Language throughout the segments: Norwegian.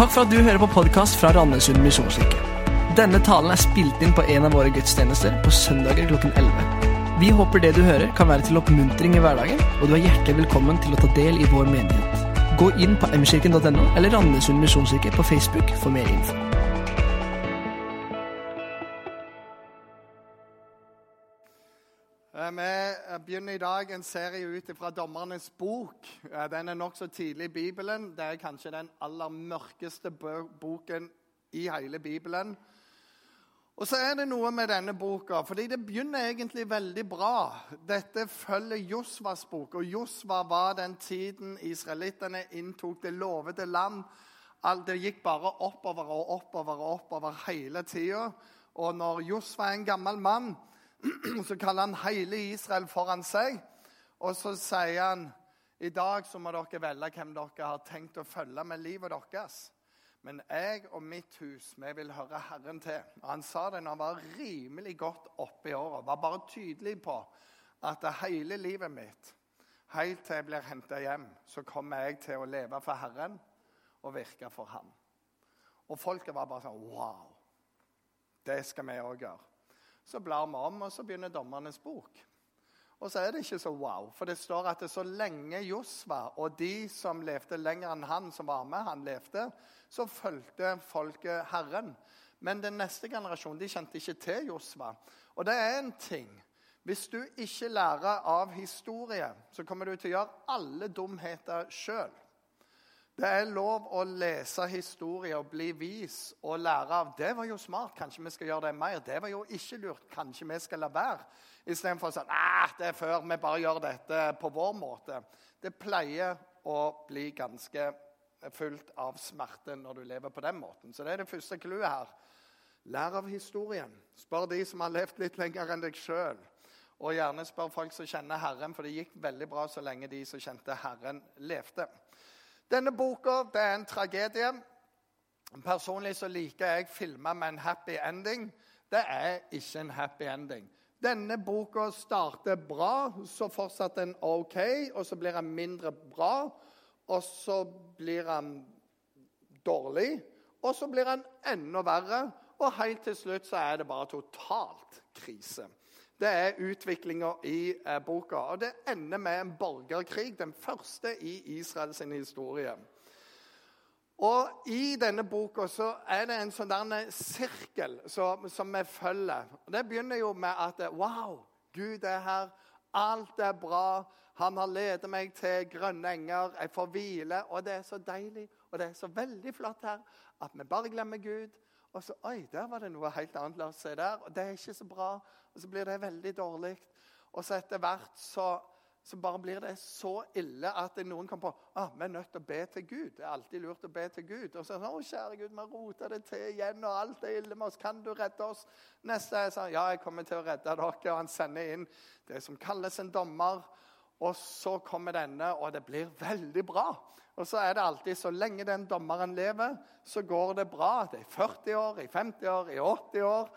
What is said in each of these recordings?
Takk for at du hører på podkast fra Randesund misjonskirke. Denne talen er spilt inn på en av våre gudstjenester på søndager klokken 11. Vi håper det du hører, kan være til oppmuntring i hverdagen, og du er hjertelig velkommen til å ta del i vår menighet. Gå inn på mkirken.no eller Randesund misjonskirke på Facebook for mer info. Vi eh, begynner i dag en serie ut fra Dommernes bok. Eh, Den er nokså tidlig i Bibelen. Det er kanskje den aller mørkeste boken i hele Bibelen. Og så er det noe med denne boka, fordi det begynner egentlig veldig bra. Dette følger Josvas bok, og Josva var den tiden israelittene inntok det lovede land. Det gikk bare oppover og oppover og oppover hele tida. Og når Josva er en gammel mann, så kaller han hele Israel foran seg. Og så sier han i dag så må dere velge hvem dere har tenkt å følge med livet deres. Men jeg og mitt hus, vi vil høre Herren til. Og Han sa det når han var rimelig godt oppe i åra. Var bare tydelig på at hele livet mitt, helt til jeg blir henta hjem, så kommer jeg til å leve for Herren og virke for Ham. Og folket var bare sånn Wow! Det skal vi òg gjøre. Så blar vi om, og så begynner Dommernes bok. Og så er det ikke så wow, for det står at det så lenge Josva og de som levde lenger enn han som var med, han levde, så fulgte folket Herren. Men den neste generasjonen de kjente ikke til Josva. Og det er en ting. Hvis du ikke lærer av historie, så kommer du til å gjøre alle dumheter sjøl. Det er lov å lese historie og bli vis og lære av. Det var jo smart, kanskje vi skal gjøre det mer. Det var jo ikke lurt, kanskje vi skal la være. Istedenfor å si at det er før, vi bare gjør dette på vår måte. Det pleier å bli ganske fullt av smerte når du lever på den måten. Så det er det første clouet her. Lær av historien. Spør de som har levd litt lenger enn deg sjøl. Og gjerne spør folk som kjenner Herren, for det gikk veldig bra så lenge de som kjente Herren, levde. Denne boka det er en tragedie. Personlig så liker jeg filmer med en happy ending. Det er ikke en happy ending. Denne boka starter bra, så fortsetter den OK, og så blir den mindre bra. Og så blir den dårlig, og så blir den enda verre. Og helt til slutt så er det bare totalt krise. Det er utviklinga i eh, boka. Og det ender med en borgerkrig, den første i Israels historie. Og I denne boka så er det en sånn sirkel som, som vi følger. Og Det begynner jo med at Wow, Gud er her. Alt er bra. Han har ledet meg til grønne enger. Jeg får hvile. Og det er så deilig og det er så veldig flott her at vi bare glemmer Gud. Og så Oi, der var det noe helt annet. La oss se der. Og det er ikke så bra. Og så blir det veldig dårlig. Og så etter hvert så så bare blir det så ille at noen kommer på ah, vi er nødt til å be til Gud. Det er alltid lurt å be til Gud. Og så er det å kjære Gud, vi roter det til igjen, og alt er ille med oss. Kan du redde oss? Neste er sånn, ja, jeg kommer til å redde dere. Og han sender inn det som kalles en dommer. Og så kommer denne, og det blir veldig bra. Og så er det alltid, så lenge den dommeren lever, så går det bra. Det er i 40 år, i 50 år, i 80 år.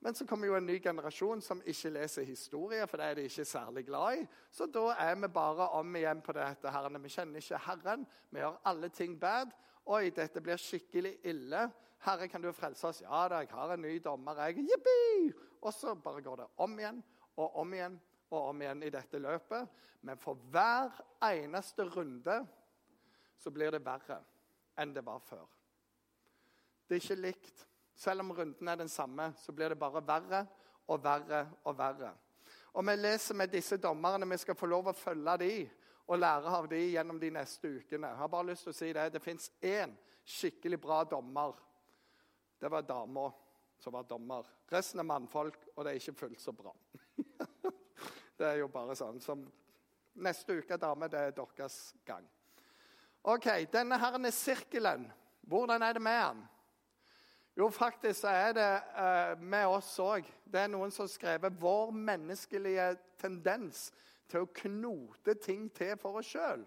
Men så kommer jo en ny generasjon som ikke leser historie, for det er de ikke særlig glad i. Så da er vi bare om igjen på dette. her. Vi kjenner ikke Herren. Vi gjør alle ting bad. Oi, dette blir skikkelig ille. Herre, kan du frelse oss? Ja da, jeg har en ny dommer. jeg. Jippi! Og så bare går det om igjen og om igjen og om igjen i dette løpet. Men for hver eneste runde så blir det verre enn det var før. Det er ikke likt. Selv om runden er den samme, så blir det bare verre og verre og verre. Og Vi leser med disse dommerne. Vi skal få lov å følge de og lære av de gjennom de neste ukene. Jeg har bare lyst til å si Det Det fins én skikkelig bra dommer. Det var dama som var dommer. Resten er mannfolk, og det er ikke fullt så bra. det er jo bare sånn. Som neste uke, dame, det er deres gang. Ok, Denne her er sirkelen. Hvordan er det med den? Jo, faktisk er det uh, med oss òg. Det er noen som har skrevet vår menneskelige tendens til å knote ting til for oss sjøl.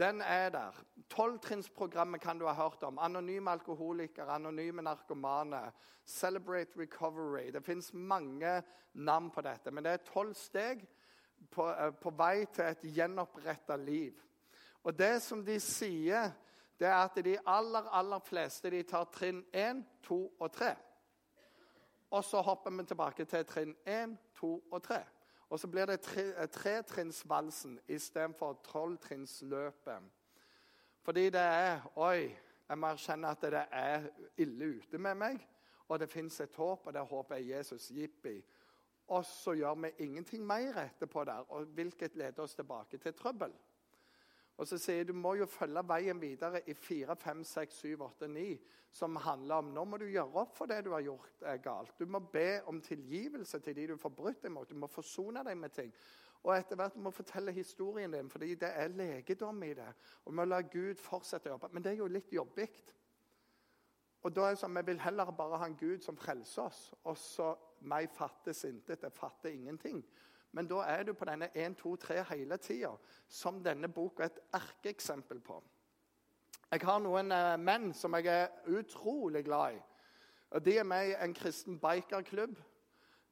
Den er der. Tolvtrinnsprogrammet kan du ha hørt om. Anonyme alkoholikere, anonyme narkomane. Celebrate recovery. Det fins mange navn på dette. Men det er tolv steg på, uh, på vei til et gjenoppretta liv. Og det som de sier det er at de aller, aller fleste de tar trinn 1, 2 og 3. Og så hopper vi tilbake til trinn 1, 2 og 3. Og så blir det tretrinnsvalsen tre istedenfor tolvtrinnsløpet. Fordi det er Oi, jeg må erkjenne at det er ille ute med meg. Og det fins et håp, og det håpet er Jesus. Jippi. Og så gjør vi ingenting mer etterpå der, og hvilket leder oss tilbake til trøbbel. Og så sier jeg, Du må jo følge veien videre i 4, 5, 6, 7, 8, 9, som handler om nå må du gjøre opp for det du har gjort er galt. Du må be om tilgivelse til de du får brutt deg mot. Du må forsone deg med ting. Og etter hvert må du fortelle historien din, fordi det er legedom i det. Og vi må la Gud fortsette å jobbe. Men det er jo litt jobbig. Og da er det sånn, Vi vil heller bare ha en Gud som frelser oss. Og så meg fattes intet, jeg fatter ingenting. Men da er du på denne 1, 2, 3 hele tida, som denne boka er et erkeeksempel på. Jeg har noen eh, menn som jeg er utrolig glad i. Og De er med i en kristen bikerklubb.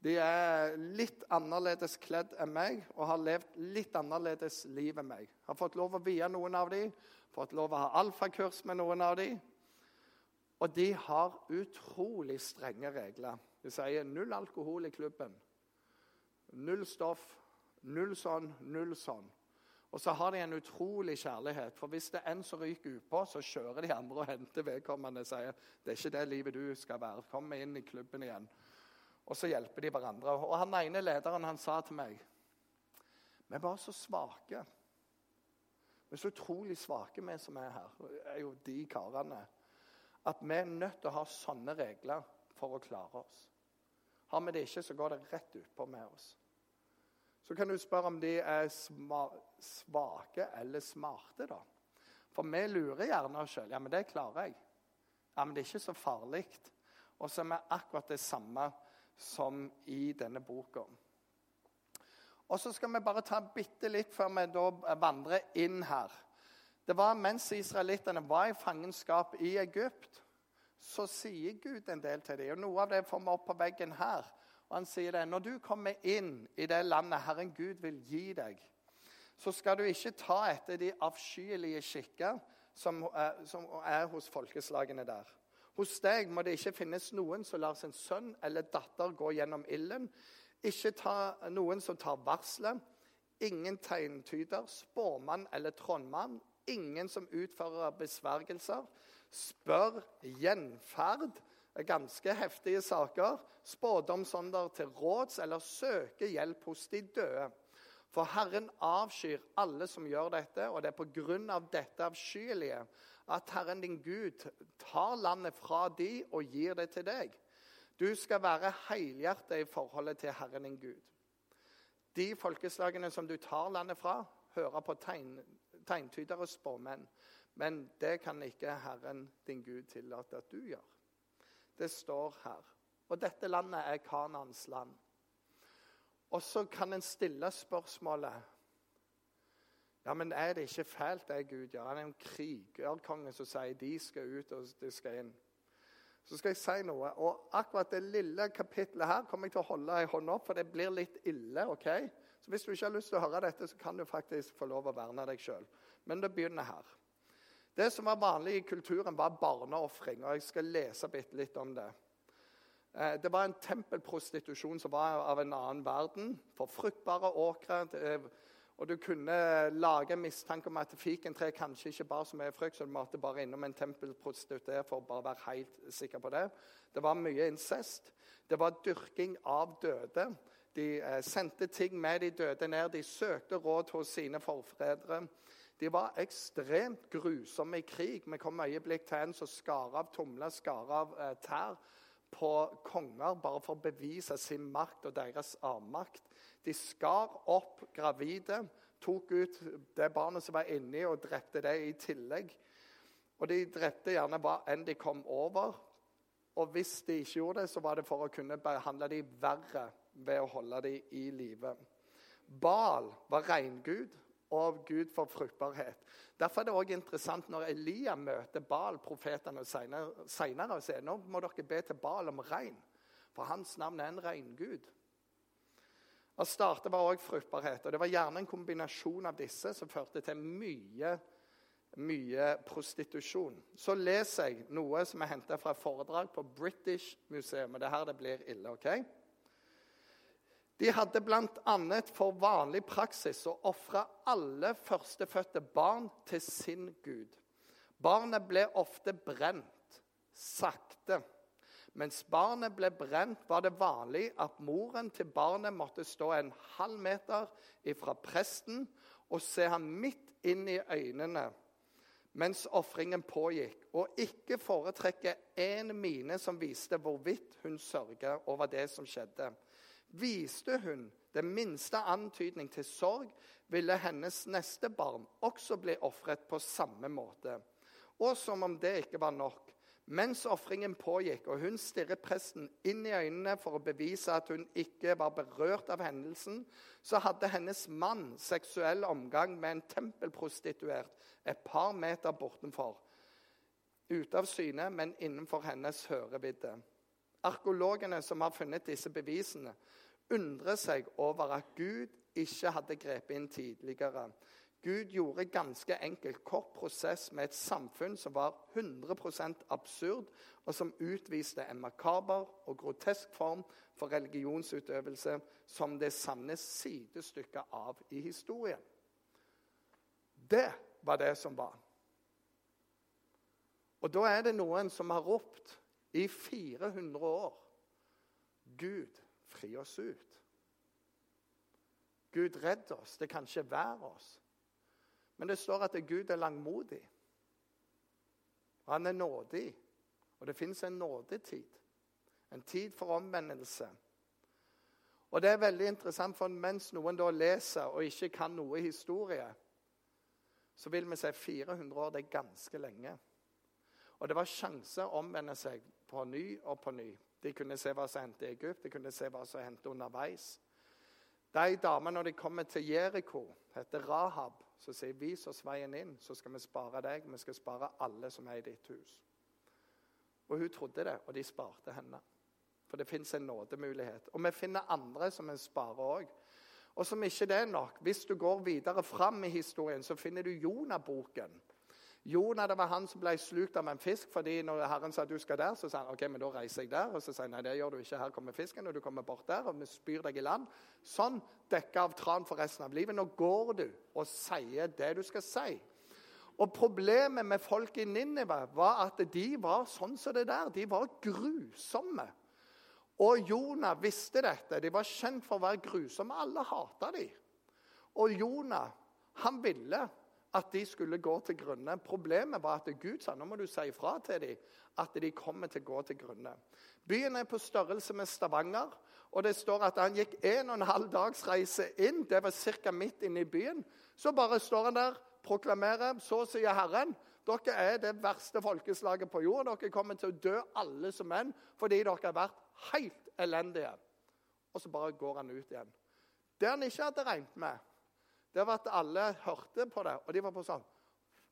De er litt annerledes kledd enn meg og har levd litt annerledes liv enn meg. Jeg har fått lov å vie noen av dem, fått lov å ha alfakurs med noen av dem. Og de har utrolig strenge regler. De sier null alkohol i klubben. Null stoff. Null sånn, null sånn. Og så har de en utrolig kjærlighet. For hvis det er en som ryker utpå, så kjører de andre og henter vedkommende og sier det er ikke det livet du skal være. Kom inn i klubben igjen. Og så hjelper de hverandre. Og han ene lederen han sa til meg Vi er bare så svake. Vi er så utrolig svake, vi som er her. Er jo de karene at vi er nødt til å ha sånne regler for å klare oss. Har vi det ikke, så går det rett utpå med oss. Så kan du spørre om de er svake eller smarte, da. For vi lurer gjerne oss sjøl. Ja, men det klarer jeg. Ja, men det er ikke så farlig. Og så er vi akkurat det samme som i denne boka. Og så skal vi bare ta bitte litt før vi da vandrer inn her. Det var mens israelittene var i fangenskap i Egypt, så sier Gud en del til dem. Og Noe av det får vi opp på veggen her. Og Han sier det når du kommer inn i det landet Herren Gud vil gi deg, så skal du ikke ta etter de avskyelige skikker som, eh, som er hos folkeslagene der. Hos deg må det ikke finnes noen som lar sin sønn eller datter gå gjennom ilden. Ikke ta noen som tar varselet. Ingen tegntyder, spåmann eller trollmann ingen som utfører besvergelser. Spør gjenferd. Ganske heftige saker. Spådomsånder til råds eller søker hjelp hos de døde. For Herren avskyr alle som gjør dette, og det er pga. dette avskyelige at Herren din Gud tar landet fra de og gir det til deg. Du skal være helhjertet i forholdet til Herren din Gud. De folkeslagene som du tar landet fra, hører på tegn, tegntyder og spåmenn. Men det kan ikke Herren din Gud tillate at du gjør. Det står her. Og dette landet er Kanans land. Og så kan en stille spørsmålet ja, men Er det ikke fælt, det Gud gjør? Han er en krigerkonge som sier de skal ut, og de skal inn. Så skal jeg si noe. Og akkurat det lille kapitlet her kommer jeg til å holde ei hånd opp, for det blir litt ille. ok? Så Hvis du ikke har lyst til å høre dette, så kan du faktisk få lov å verne deg sjøl. Men det begynner her. Det som var vanlig i kulturen, var barneofring. og Jeg skal lese bitte litt om det. Eh, det var en tempelprostitusjon som var av en annen verden. For fruktbare åkre. Og du kunne lage en mistanke om at fikentre kanskje ikke bar så mye frukt, så du måtte bare innom en tempelprostituert for å bare være helt sikker på det. Det var mye incest. Det var dyrking av døde. De eh, sendte ting med de døde ned. De søkte råd hos sine forfedre. De var ekstremt grusomme i krig. Vi kom øyeblikk til en som skar av tomler, skar av eh, tær på konger bare for å bevise sin makt og deres avmakt. De skar opp gravide, tok ut det barnet som var inni, og drepte det i tillegg. Og de drepte gjerne hva enn de kom over. Og hvis de ikke gjorde det, så var det for å kunne behandle dem verre ved å holde dem i live. Baal var reingud og Gud for fruktbarhet. Derfor er det også interessant når Elia møter Baal, profetene senere, og sier nå må dere be til Baal om regn, for hans navn er en regngud. Og startet var også fruktbarhet. og Det var gjerne en kombinasjon av disse som førte til mye mye prostitusjon. Så leser jeg noe som er henta fra et foredrag på British Museum. og det er her det blir ille, ok? De hadde bl.a. for vanlig praksis å ofre alle førstefødte barn til sin gud. Barnet ble ofte brent sakte. Mens barnet ble brent, var det vanlig at moren til barnet måtte stå en halv meter ifra presten og se ham midt inn i øynene mens ofringen pågikk, og ikke foretrekke en mine som viste hvorvidt hun sørget over det som skjedde. Viste hun det minste antydning til sorg, ville hennes neste barn også bli ofret på samme måte. Og som om det ikke var nok. Mens ofringen pågikk og hun stirret presten inn i øynene for å bevise at hun ikke var berørt av hendelsen, så hadde hennes mann seksuell omgang med en tempelprostituert et par meter bortenfor. Ute av syne, men innenfor hennes hørevidde. Arkeologene som har funnet disse bevisene, undrer seg over at Gud ikke hadde grepet inn tidligere. Gud gjorde ganske enkelt kort prosess med et samfunn som var 100% absurd, og som utviste en makaber og grotesk form for religionsutøvelse som det sanne sidestykket av i historien. Det var det som var. Og da er det noen som har ropt i 400 år Gud, fri oss ut. Gud, redd oss. Det kan ikke være oss. Men det står at Gud er langmodig. Han er nådig. Og det fins en nådetid. En tid for omvendelse. Og det er veldig interessant, for mens noen da leser og ikke kan noe historie, så vil vi si 400 år det er ganske lenge. Og det var sjanse å omvende seg på ny og på ny. De kunne se hva som hendte i Egypt, de kunne se hva som hendte underveis. De damene, når de kommer til Jeriko, heter Rahab, så sier 'vis oss veien inn, så skal vi spare deg, vi skal spare alle som er i ditt hus'. Og Hun trodde det, og de sparte henne. For det fins en nådemulighet. Og vi finner andre som vi sparer òg. Og som ikke det er nok, hvis du går videre fram i historien, så finner du Jonah-boken. Jonah det var han som ble slukt av en fisk. fordi når Herren sa du skal der, så sa han ok, men da reiser jeg der. Og så sa han nei, det gjør du ikke. Her kommer fisken, og du kommer bort der, og vi spyr deg i land. Sånn dekka av tran for resten av livet. Nå går du og sier det du skal si. Og Problemet med folk i Ninive var at de var sånn som det der. De var grusomme. Og Jonah visste dette. De var kjent for å være grusomme. Alle hata dem. Og Jonah, han ville at de skulle gå til grunne. Problemet var at Gud sa nå må du si ifra til dem at de kommer til å gå til grunne. Byen er på størrelse med Stavanger. og Det står at han gikk en og en halv dags reise inn. Det var ca. midt inne i byen. Så bare står han der, proklamerer, så sier Herren dere er det verste folkeslaget på jord. Dere kommer til å dø alle som menn fordi dere har vært helt elendige. Og så bare går han ut igjen. Det han ikke hadde regnet med, det var at alle hørte på det, og de var på sånn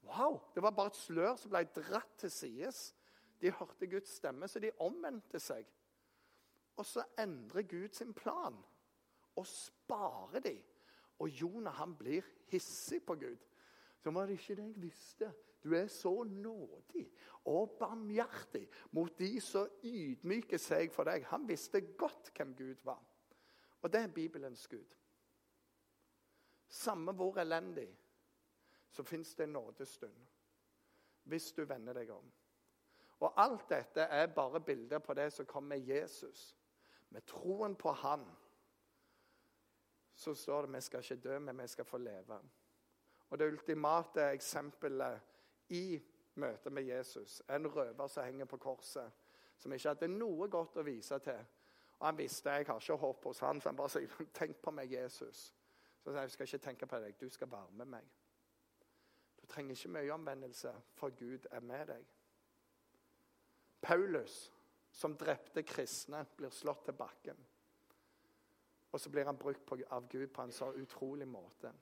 Wow! Det var bare et slør som ble dratt til sides. De hørte Guds stemme, så de omvendte seg. Og så endrer Gud sin plan og sparer de. Og Jonah han blir hissig på Gud. Så var det ikke det jeg visste. Du er så nådig og barmhjertig mot de som ydmyker seg for deg. Han visste godt hvem Gud var. Og det er Bibelens Gud. Samme hvor elendig, så fins det en nådestund. Hvis du vender deg om. Og alt dette er bare bilder på det som kommer med Jesus. Med troen på Han så står det vi skal ikke dø, men vi skal få leve. Og Det ultimate eksempelet i møtet med Jesus er en røver som henger på korset, som ikke hadde noe godt å vise til. Og Han visste jeg har ikke håp hos han, så han bare sier 'tenk på meg, Jesus'. Så jeg skal ikke tenke på deg, du skal være med meg. Du trenger ikke mye omvendelse, for Gud er med deg. Paulus, som drepte kristne, blir slått til bakken. Og så blir han brukt av Gud på en så utrolig måte.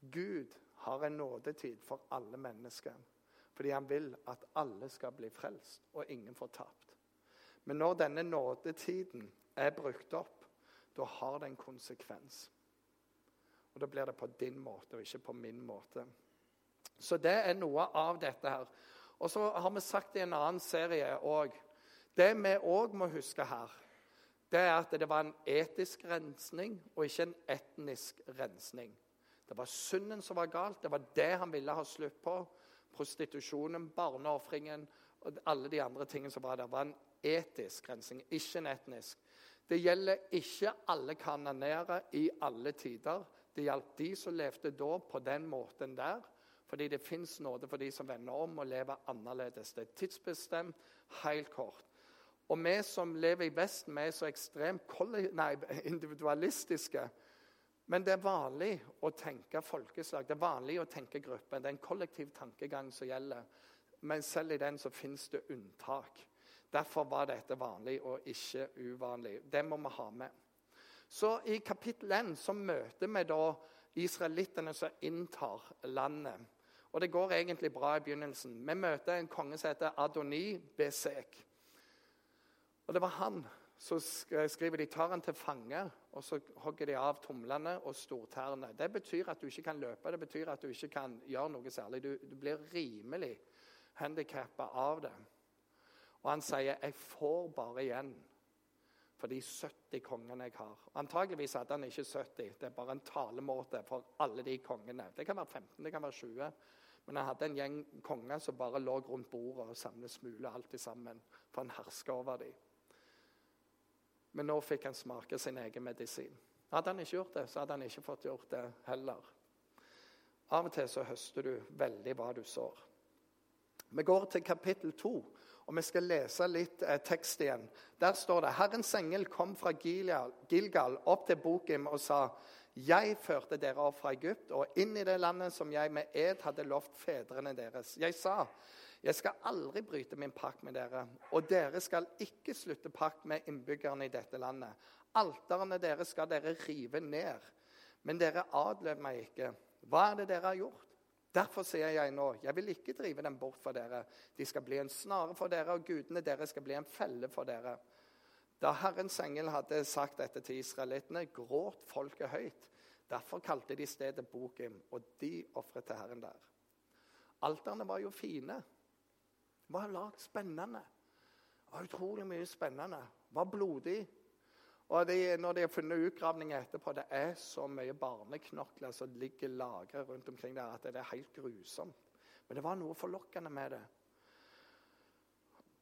Gud har en nådetid for alle mennesker. Fordi han vil at alle skal bli frelst, og ingen får tapt. Men når denne nådetiden er brukt opp, da har det en konsekvens. Og Da blir det på din måte og ikke på min måte. Så det er noe av dette her. Og så har vi sagt i en annen serie òg Det vi òg må huske her, det er at det var en etisk rensning og ikke en etnisk rensning. Det var synden som var galt. Det var det han ville ha slutt på. Prostitusjonen, barneofringen og alle de andre tingene som var der. Det var en etisk rensning, ikke en etnisk. Det gjelder ikke alle kanonere i alle tider. Det gjaldt de som levde da på den måten der. Fordi det fins nåde for de som vender om og lever annerledes. Det er tidsbestemt, helt kort. Og vi som lever i Vesten, vi er så ekstremt nei, individualistiske. Men det er vanlig å tenke folkeslag, det er vanlig å tenke gruppe. Det er en kollektiv tankegang som gjelder. Men selv i den så fins det unntak. Derfor var dette vanlig og ikke uvanlig. Det må vi ha med. Så I kapittel 1 så møter vi da israelittene som inntar landet. Og det går egentlig bra i begynnelsen. Vi møter en konge som heter Adoni Besek. Og det var han som skriver de tar han til fange, og så hogger de av tomlene og stortærne. Det betyr at du ikke kan løpe, det betyr at du ikke kan gjøre noe særlig. Du, du blir rimelig handikappa av det. Og han sier 'Jeg får bare igjen for de 70 kongene jeg har'. Antageligvis hadde han ikke 70. Det er bare en talemåte for alle de kongene. Det kan være 15, det kan være 20. Men han hadde en gjeng konger som bare lå rundt bordet og samlet smuler alltid sammen. For han herska over dem. Men nå fikk han smake sin egen medisin. Hadde han ikke gjort det, så hadde han ikke fått gjort det heller. Av og til så høster du veldig hva du sår. Vi går til kapittel to, og vi skal lese litt eh, tekst igjen. Der står det Herrens engel kom fra Gilgal, opp til Bokim og sa:" Jeg førte dere opp fra Egypt og inn i det landet som jeg med ed hadde lovt fedrene deres. Jeg sa:" Jeg skal aldri bryte min pakt med dere, og dere skal ikke slutte pakt med innbyggerne i dette landet. Alterne deres skal dere rive ned. Men dere adlød meg ikke. Hva er det dere har gjort? Derfor sier jeg nå, jeg vil ikke drive dem bort for dere. De skal bli en snare for dere, og gudene deres skal bli en felle for dere. Da Herrens engel hadde sagt dette til israelittene, gråt folket høyt. Derfor kalte de stedet Bokim, og de ofret til Herren der. Alterne var jo fine. Var lagd spennende. Det var utrolig mye spennende. Det Var blodig. Og de, når de har funnet utgravninger etterpå, det er så mye barneknokler som ligger lagret rundt omkring der, at det er helt grusomt. Men det var noe forlokkende med det.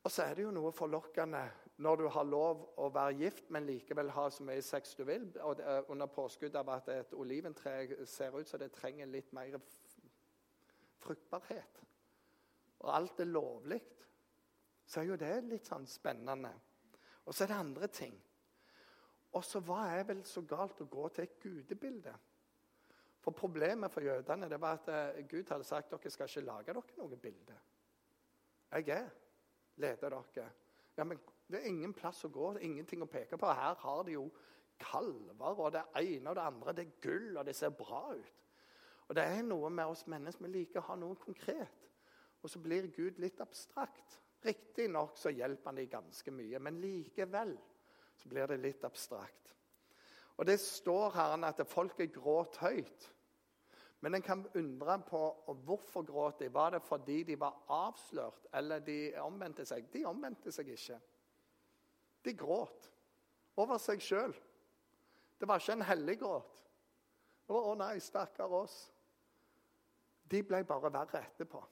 Og så er det jo noe forlokkende når du har lov å være gift, men likevel ha så mye sex du vil, og under påskudd av at et oliventre ser ut som det trenger litt mer fruktbarhet og alt er lovlig, så er jo det litt sånn spennende. Og så er det andre ting. Og så hva er vel så galt å gå til et gudebilde? For Problemet for jødene det var at eh, Gud hadde sagt dere skal ikke lage dere noe bilde. Jeg er leder dere. Ja, men Det er ingen plass å gå, det er ingenting å peke på. Her har de jo kalver og det ene og det andre. Det er gull, og det ser bra ut. Og Det er noe med oss mennesker vi liker å ha noe konkret. Og så blir Gud litt abstrakt. Riktignok så hjelper han dem ganske mye, men likevel så blir det litt abstrakt. Og Det står her at folket gråt høyt. Men en kan undre på hvorfor gråt de. Var det fordi de var avslørt, eller de omvendte seg? De omvendte seg ikke. De gråt over seg sjøl. Det var ikke en hellig gråt. Det var 'Å nei, stakkar oss'. De ble bare verre etterpå.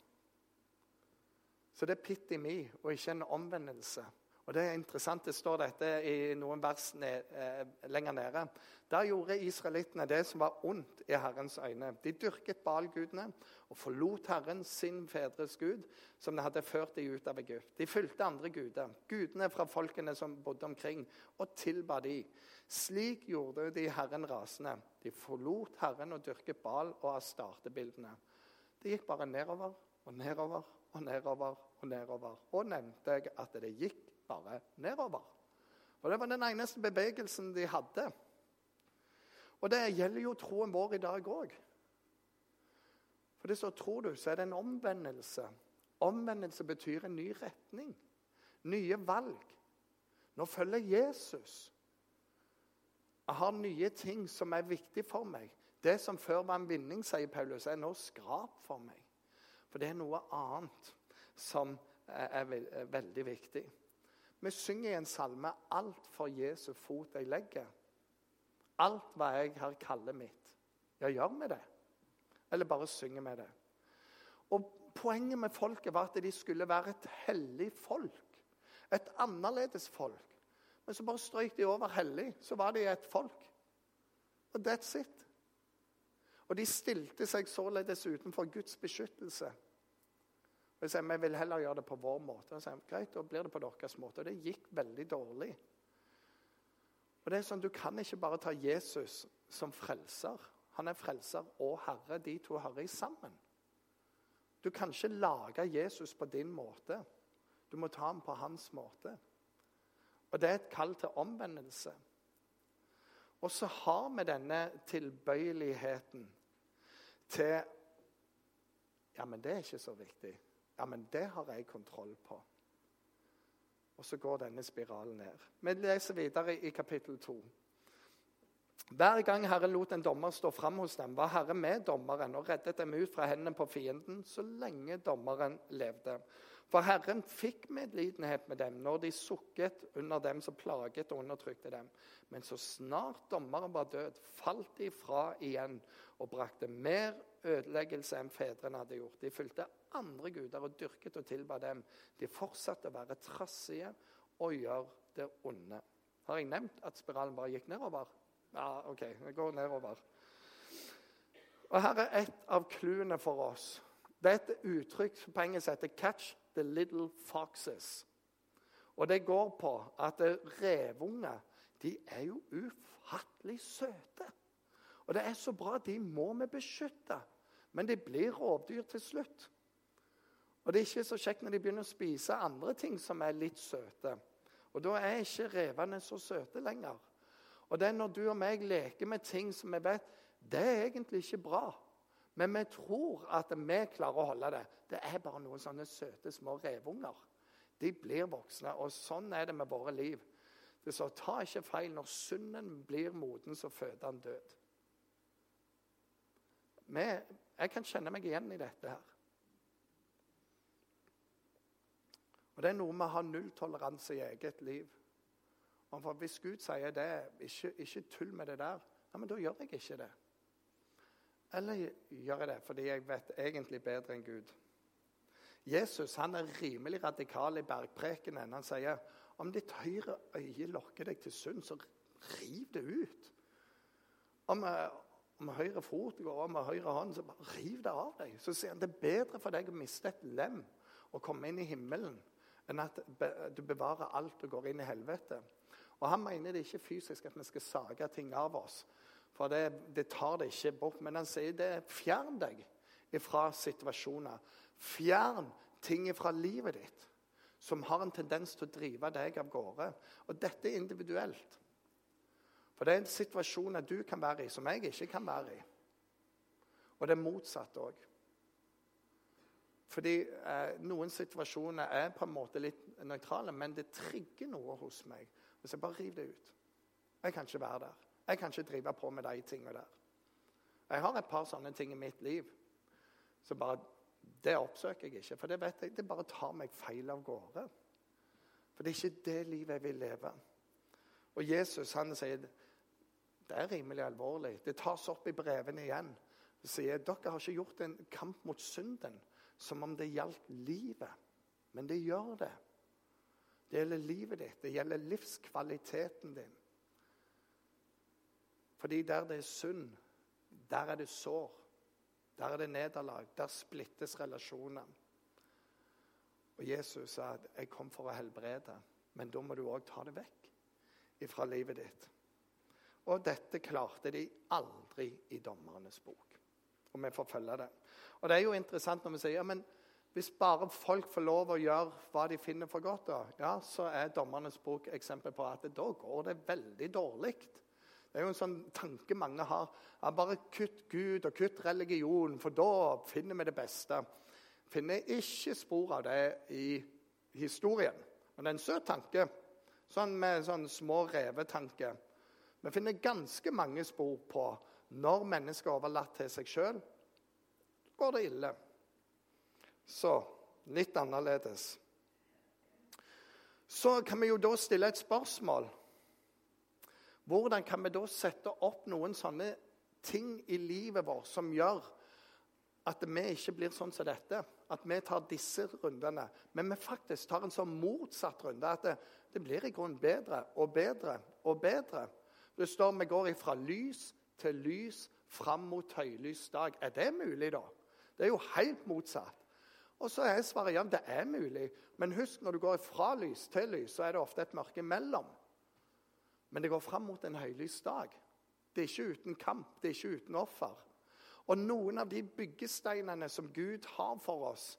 Så det er pitt i meg, og ikke en omvendelse. Og Det er interessant, det står dette i noen vers ned, eh, lenger nede. Der gjorde israelittene det som var ondt i Herrens øyne. De dyrket Balgudene og forlot Herren, sin fedres gud, som de hadde ført dem ut av Egypt. De fulgte andre guder, gudene fra folkene som bodde omkring, og tilba de. Slik gjorde de Herren rasende. De forlot Herren og dyrket Bal og astartebildene. Det gikk bare nedover og nedover og nedover og nedover. Og nevnte jeg at det gikk bare nedover. Og Det var den eneste bevegelsen de hadde. Og det gjelder jo troen vår i dag òg. For det så tror du, så er det en omvendelse. Omvendelse betyr en ny retning. Nye valg. Nå følger Jesus. Jeg har nye ting som er viktig for meg. Det som før var en vinning, sier Paulus, er nå skrap for meg. For det er noe annet som er, veldig viktig. Vi synger i en salme 'Alt for Jesu fot jeg legger'. Alt hva jeg har kaller mitt. Ja, gjør vi det? Eller bare synger vi det? Og Poenget med folket var at de skulle være et hellig folk. Et annerledes folk. Men så bare strøyk de over hellig, så var de et folk. Og that's it. Og de stilte seg således utenfor Guds beskyttelse. Og sier, Vi vil heller gjøre det på vår måte. Og sier, Greit, da blir det på deres måte. Og det gikk veldig dårlig. Og det er sånn, Du kan ikke bare ta Jesus som frelser. Han er frelser og herre. De to hører sammen. Du kan ikke lage Jesus på din måte. Du må ta ham på hans måte. Og det er et kall til omvendelse. Og så har vi denne tilbøyeligheten til Ja, men det er ikke så viktig. Ja, men det har jeg kontroll på. Og så går denne spiralen ned. Vi leser videre i kapittel 2. Hver gang Herren lot en dommer stå fram hos dem, var Herre med dommeren og reddet dem ut fra hendene på fienden så lenge dommeren levde. For Herren fikk medlidenhet med dem når de sukket under dem som plaget og undertrykte dem. Men så snart dommeren var død, falt de fra igjen og brakte mer ødeleggelse enn fedrene hadde gjort. De fulgte andre guder og dyrket og tilba dem. De fortsatte å være trassige og gjøre det onde. Har jeg nevnt at spiralen bare gikk nedover? Ja, OK. Det går nedover. Og Her er et av clouene for oss. Det er et uttrykk på engelsk heter 'catch the little foxes'. Og det går på at revunger de er jo ufattelig søte. Og det er så bra. De må vi beskytte. Men de blir rovdyr til slutt. Og det er ikke så kjekt når de begynner å spise andre ting som er litt søte. Og da er ikke revene så søte lenger. Og det er når du og meg leker med ting som vi vet det er egentlig ikke bra. Men vi tror at vi klarer å holde det. Det er bare noen sånne søte små revunger. De blir voksne, og sånn er det med våre liv. Det så Ta ikke feil. Når synden blir moden, så føder han død. Vi, jeg kan kjenne meg igjen i dette her. Og Det er noe med å ha nulltoleranse i eget liv. Og for Hvis Gud sier det, ikke, ikke tull med det der, ja, men da gjør jeg ikke det. Eller gjør jeg det fordi jeg vet egentlig bedre enn Gud? Jesus han er rimelig radikal i bergprekenen. Han sier om ditt høyre øye lokker deg til synd, så riv det ut. Om, eh, om høyre fot går om høyre hånd, så bare riv det av deg. Så sier han det er bedre for deg å miste et lem og komme inn i himmelen enn at du bevarer alt og går inn i helvete. Og Han mener det ikke fysisk at vi skal sage ting av oss, for det, det tar det ikke bort. Men han sier det fjern deg fra situasjoner. Fjern ting fra livet ditt som har en tendens til å drive deg av gårde. Og dette er individuelt. For det er en situasjon du kan være i, som jeg ikke kan være i. Og det er motsatt òg. Fordi eh, noen situasjoner er på en måte litt nøytrale, men det trigger noe hos meg. Hvis jeg bare river det ut. Jeg kan ikke være der. Jeg kan ikke drive på med de tingene der. Jeg har et par sånne ting i mitt liv. Så bare, Det oppsøker jeg ikke, for det vet jeg, det bare tar meg feil av gårde. For det er ikke det livet jeg vil leve. Og Jesus han sier det er rimelig alvorlig. Det tas opp i brevene igjen. Det sier dere har ikke gjort en kamp mot synden som om det gjaldt livet. Men det gjør det. Det gjelder livet ditt. Det gjelder livskvaliteten din. Fordi der det er synd, der er det sår. Der er det nederlag. Der splittes relasjoner. Og Jesus sa at 'jeg kom for å helbrede', men da må du òg ta det vekk fra livet ditt. Og dette klarte de aldri i dommernes bok. Og vi får følge det. Og det er jo interessant når vi sier ja, men hvis bare folk får lov å gjøre hva de finner for godt, da, ja, så er dommernes bok eksempel på at da går det veldig dårlig. Det er jo en sånn tanke mange har. Ja, bare kutt Gud og kutt religion, for da finner vi det beste. Finner ikke spor av det i historien. Men det er en søt tanke, sånn med sånn små revetanke. Vi finner ganske mange spor på når mennesker er overlatt til seg sjøl, går det ille. Så litt annerledes. Så kan vi jo da stille et spørsmål. Hvordan kan vi da sette opp noen sånne ting i livet vårt som gjør at vi ikke blir sånn som dette? At vi tar disse rundene, men vi faktisk tar en sånn motsatt runde. At det, det blir i grunnen bedre og bedre og bedre. Det står vi går fra lys til lys fram mot høylys dag. Er det mulig, da? Det er jo helt motsatt. Og så er svaret ja, det er mulig. Men husk, når du går fra lys til lys, så er det ofte et mørke imellom. Men det går fram mot en høylys dag. Det er ikke uten kamp, det er ikke uten offer. Og noen av de byggesteinene som Gud har for oss,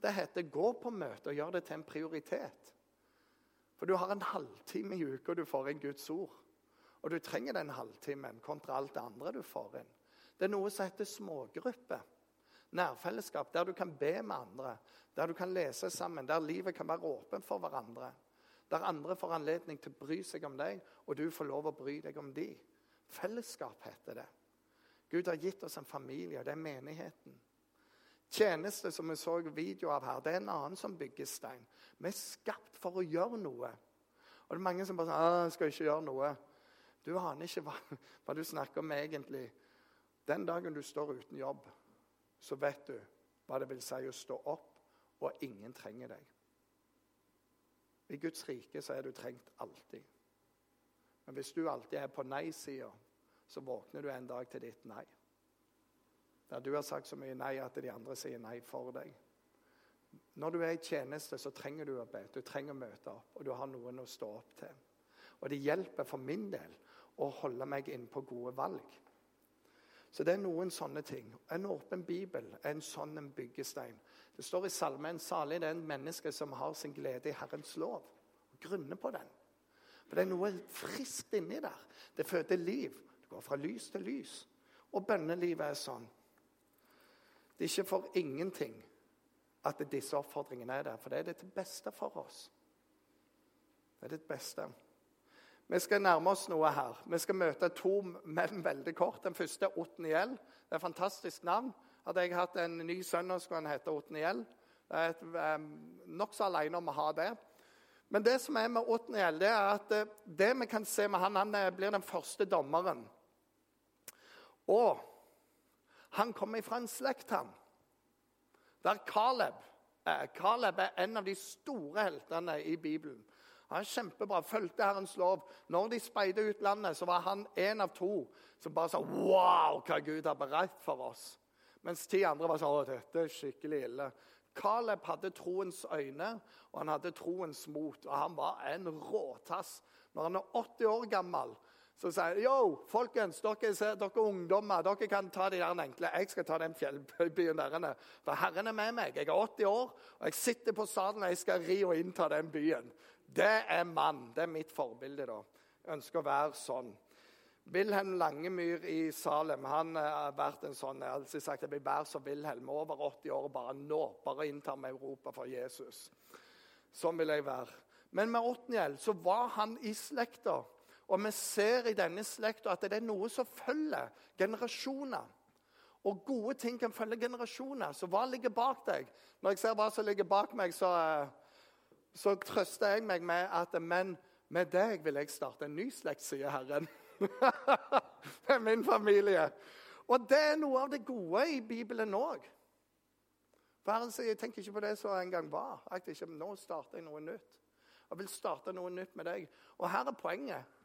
det heter 'gå på møte og gjør det til en prioritet'. For du har en halvtime i uka du får inn Guds ord. Og du trenger den halvtimen kontra alt det andre du får inn. Det er noe som heter smågrupper. Nærfellesskap, der du kan be med andre, der du kan lese sammen, der livet kan være åpent for hverandre. Der andre får anledning til å bry seg om deg, og du får lov å bry deg om de. Fellesskap heter det. Gud har gitt oss en familie, og det er menigheten. Tjeneste, som vi så video av her, det er en annen som bygger stein. Vi er skapt for å gjøre noe. Og det er mange som bare sier jeg skal ikke gjøre noe. Du aner ikke hva, hva du snakker om egentlig. Den dagen du står uten jobb, så vet du hva det vil si å stå opp, og ingen trenger deg. I Guds rike så er du trengt alltid. Men hvis du alltid er på nei-sida, så våkner du en dag til ditt nei. Der du har sagt så mye nei at de andre sier nei for deg. Når du er i tjeneste, så trenger du å be. Du trenger å møte opp, og du har noen å stå opp til. Og det hjelper for min del å holde meg inn på gode valg. Så det er noen sånne ting. En åpen bibel er en sånn byggestein. Det står i salmen salig det er en menneske som har sin glede i Herrens lov. og Grunner på den. For Det er noe friskt inni der. Det føder liv. Det går fra lys til lys. Og bønnelivet er sånn. Det er ikke for ingenting at disse oppfordringene er der, for det er det til beste for oss. Det er det beste. Vi skal nærme oss noe her. Vi skal møte to menn veldig kort. Den første er Otniel. Det er et fantastisk navn. Hadde jeg hatt en ny sønn, skulle han hete Otniel. Jeg er nokså alene om å ha det. Men det som er med Otniel, det er at eh, det vi kan se med han, han eh, blir den første dommeren. Og han kommer fra en slekt, han. Der Caleb er. Caleb er en av de store heltene i Bibelen. Han kjempebra, fulgte Herrens lov. Når de speidet ut landet, så var han en av to som bare sa Wow, hva Gud har beredt for oss. Mens ti andre var sånn dette er skikkelig ille. Caleb hadde troens øyne, og han hadde troens mot. Og han var en råtass. Når han er 80 år gammel, så sier han Yo, folkens, dere, dere ungdommer, dere kan ta de der enkle. Jeg skal ta den fjellbyen der. For Herren er med meg. Jeg er 80 år, og jeg sitter på sadelen og jeg skal ri og innta den byen. Det er mann. Det er mitt forbilde. da. Jeg ønsker å være sånn. Wilhelm Langemyr i Salem han eh, har vært en sånn Jeg har alltid sagt jeg vil være som Wilhelm, over 80 år, bare nå. Bare innta med Europa for Jesus. Sånn vil jeg være. Men med Otniel så var han i slekta. Og vi ser i denne slekta at det er noe som følger generasjoner. Og gode ting kan følge generasjoner. Så hva ligger bak deg? Når jeg ser hva som ligger bak meg, så uh, så trøster jeg meg med at men med deg vil jeg starte en ny slekt, sier Herren. med min familie. Og det er noe av det gode i Bibelen òg. Jeg tenker ikke på det som en gang var. Ikke, Nå starter jeg noe nytt. Jeg vil starte noe nytt med deg. Og her er poenget.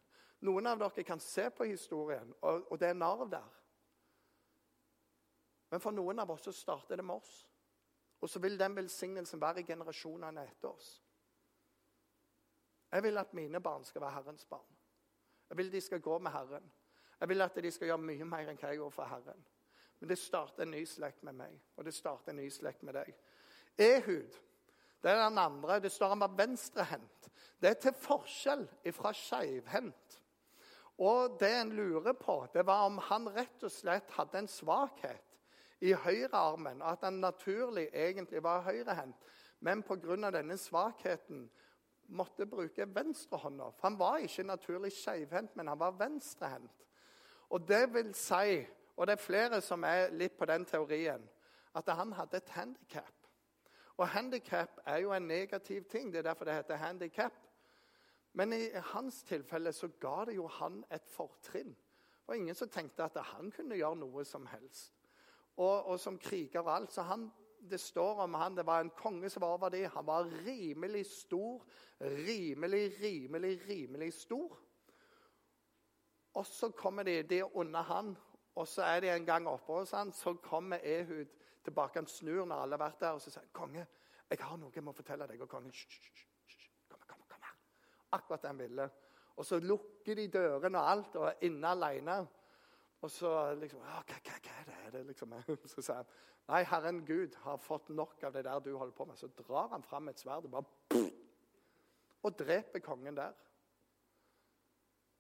Noen av dere kan se på historien, og, og det er en arv der. Men for noen av oss så starter det med oss. Og så vil den velsignelsen være i generasjonene etter oss. Jeg vil at mine barn skal være Herrens barn. Jeg vil de skal gå med Herren. Jeg vil at de skal gjøre mye mer enn hva jeg gjorde for Herren. Men det starter en ny slekt med meg, og det starter en ny slekt med deg. Ehud, det er den andre. Det står han var venstrehendt. Det er til forskjell fra skeivhendt. Og det en lurer på, det var om han rett og slett hadde en svakhet i høyrearmen, og at han naturlig egentlig var høyrehendt. Men pga. denne svakheten måtte bruke venstrehånda. For han var ikke naturlig skeivhendt, men han var venstrehendt. Og det vil si, og det er flere som er litt på den teorien, at han hadde et handikap. Og handikap er jo en negativ ting. Det er derfor det heter handikap. Men i hans tilfelle så ga det jo han et fortrinn. Og ingen som tenkte at han kunne gjøre noe som helst. Og, og som kriger og alt. Så han, det står om han, det var en konge som var over dem. Han var rimelig stor. Rimelig, rimelig, rimelig stor. Og så kommer de, de under han, og så er de en gang oppe hos han, så kommer Ehud tilbake. Han snur når alle har vært der, og så sier han, 'Konge, jeg har noe jeg må fortelle deg.' Og kongen kom, kom, kom her. Akkurat det han ville. Og så lukker de dørene og alt, og er inne alene. Og så liksom hva, hva, hva er det? Er det liksom? Så sier han nei, Herren Gud har fått nok av det der du holder på med. Så drar han fram et sverd og bare og dreper kongen der.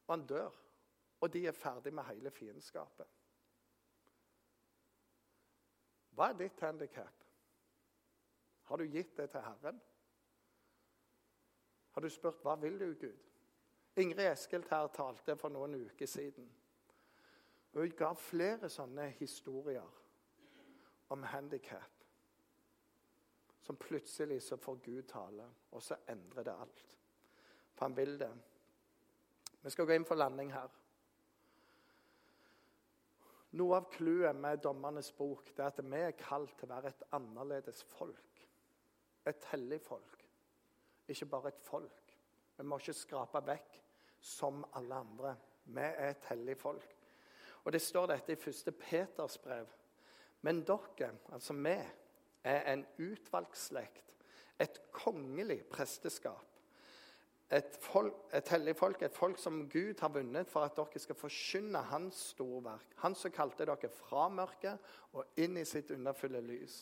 Og han dør. Og de er ferdig med hele fiendskapet. Hva er ditt handikap? Har du gitt det til Herren? Har du spurt hva vil du, Gud? Ingrid Eskild her talte for noen uker siden. Og Hun ga flere sånne historier om handikap. Som plutselig så får Gud tale, og så endrer det alt. For han vil det. Vi skal gå inn for landing her. Noe av clouet med Dommernes bok det er at vi er kalt til å være et annerledes folk. Et hellig folk. Ikke bare et folk. Vi må ikke skrape vekk som alle andre. Vi er et hellig folk. Og Det står dette i første Peters brev. Men dere, altså vi, er en utvalgt slekt, et kongelig presteskap et, folk, et hellig folk, et folk som Gud har vunnet for at dere skal forkynne Hans storverk. Han som kalte dere fra mørket og inn i sitt underfulle lys.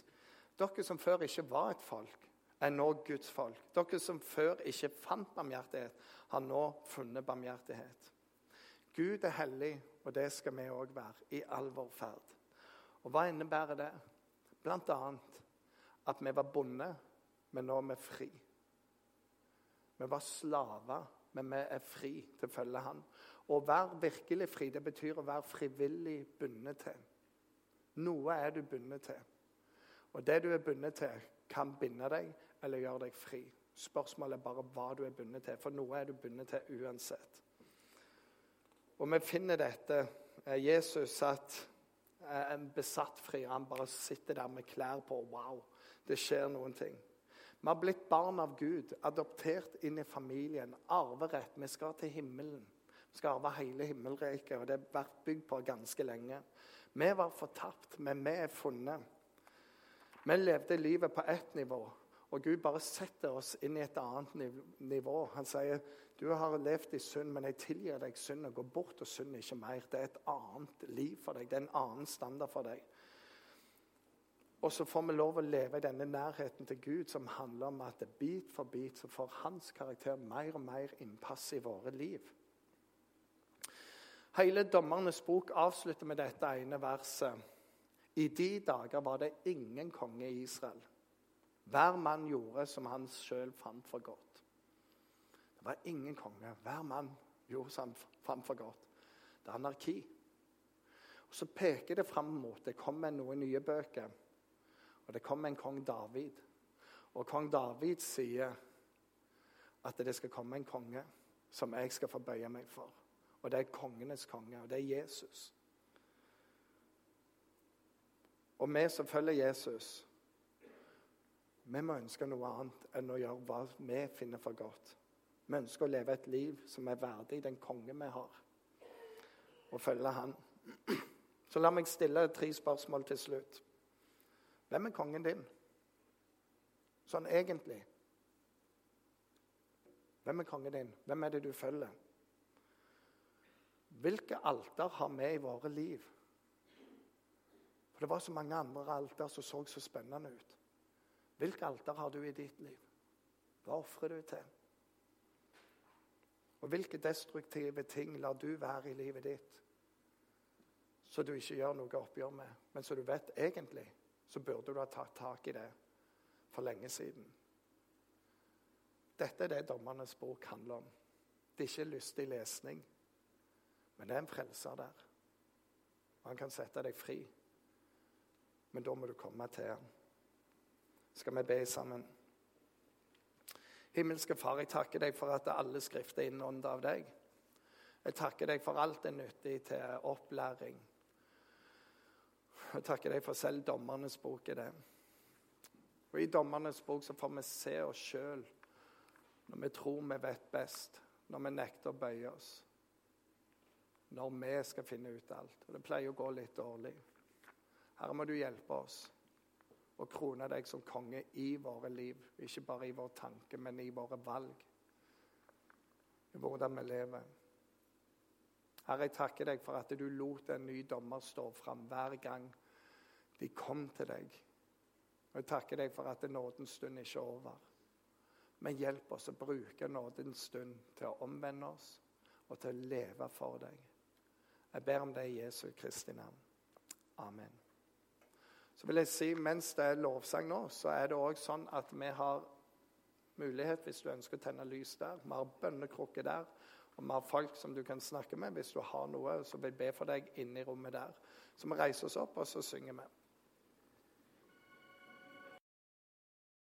Dere som før ikke var et folk, er nå Guds folk. Dere som før ikke fant barmhjertighet, har nå funnet barmhjertighet. Gud er hellig, og det skal vi òg være i all vår ferd. Og hva innebærer det? Blant annet at vi var bonde, men nå er vi fri. Vi var slaver, men vi er fri til å følge Han. Å være virkelig fri det betyr å være frivillig bundet til. Noe er du bundet til. Og det du er bundet til, kan binde deg eller gjøre deg fri. Spørsmålet er bare hva du er bundet til, for noe er du bundet til uansett. Og vi finner dette. Eh, Jesus satt eh, en besatt fri. Han bare sitter der med klær på. Wow, det skjer noen ting. Vi har blitt barn av Gud, adoptert inn i familien. Arverett. Vi skal til himmelen. Vi skal arve hele himmelriket, og det har vært bygd på ganske lenge. Vi var fortapt, men vi er funnet. Vi levde livet på ett nivå, og Gud bare setter oss inn i et annet nivå. Han sier du har levd i synd, men jeg tilgir deg synd og går bort og synd ikke mer. Det er et annet liv for deg. Det er en annen standard for deg. Og så får vi lov å leve i denne nærheten til Gud, som handler om at bit for bit så får hans karakter mer og mer innpass i våre liv. Hele Dommernes bok avslutter med dette ene verset. I de dager var det ingen konge i Israel. Hver mann gjorde som han sjøl fant for godt. Det var ingen konge. Hver mann gjorde seg fant godt. Det er anarki. Og Så peker det fram mot det kommer noen nye bøker og det kommer en kong David. Og kong David sier at det skal komme en konge som jeg skal få bøye meg for. Og det er kongenes konge, og det er Jesus. Og vi som følger Jesus, vi må ønske noe annet enn å gjøre hva vi finner for godt. Vi ønsker å leve et liv som er verdig den konge vi har, og følge han. Så la meg stille tre spørsmål til slutt. Hvem er kongen din? Sånn egentlig. Hvem er kongen din? Hvem er det du følger? Hvilke alter har vi i våre liv? For Det var så mange andre alter som så så spennende ut. Hvilke alter har du i ditt liv? Hva ofrer du til? Og hvilke destruktive ting lar du være i livet ditt, så du ikke gjør noe oppgjør med, men så du vet egentlig så burde du ha tatt tak i det for lenge siden. Dette er det Dommernes bok handler om. Det er ikke lystig lesning, men det er en frelser der. Og han kan sette deg fri. Men da må du komme til ham. Skal vi be sammen? Himmelske Far, jeg takker deg for at alle skrifter er innåndet av deg. Jeg takker deg for alt er nyttig til opplæring. Jeg takker deg for selv dommernes bok er det. Og I dommernes bok så får vi se oss sjøl når vi tror vi vet best, når vi nekter å bøye oss. Når vi skal finne ut alt. Og det pleier å gå litt dårlig. Herre, må du hjelpe oss å krone deg som konge i våre liv. Ikke bare i vår tanke, men i våre valg. I hvordan vi lever. Herre, jeg takker deg for at du lot en ny dommer stå fram hver gang de kom til deg. Og Jeg takker deg for at nådens stund ikke er over. Men hjelp oss å bruke nådens stund til å omvende oss og til å leve for deg. Jeg ber om det i Jesu Kristi navn. Amen. Vil jeg si, Mens det er lovsang nå, så er det òg sånn at vi har mulighet, hvis du ønsker å tenne lys der. Vi har bønnekrukke der. Og vi har folk som du kan snakke med hvis du har noe som vil be for deg inne i rommet der. Så vi reiser oss opp, og så synger vi.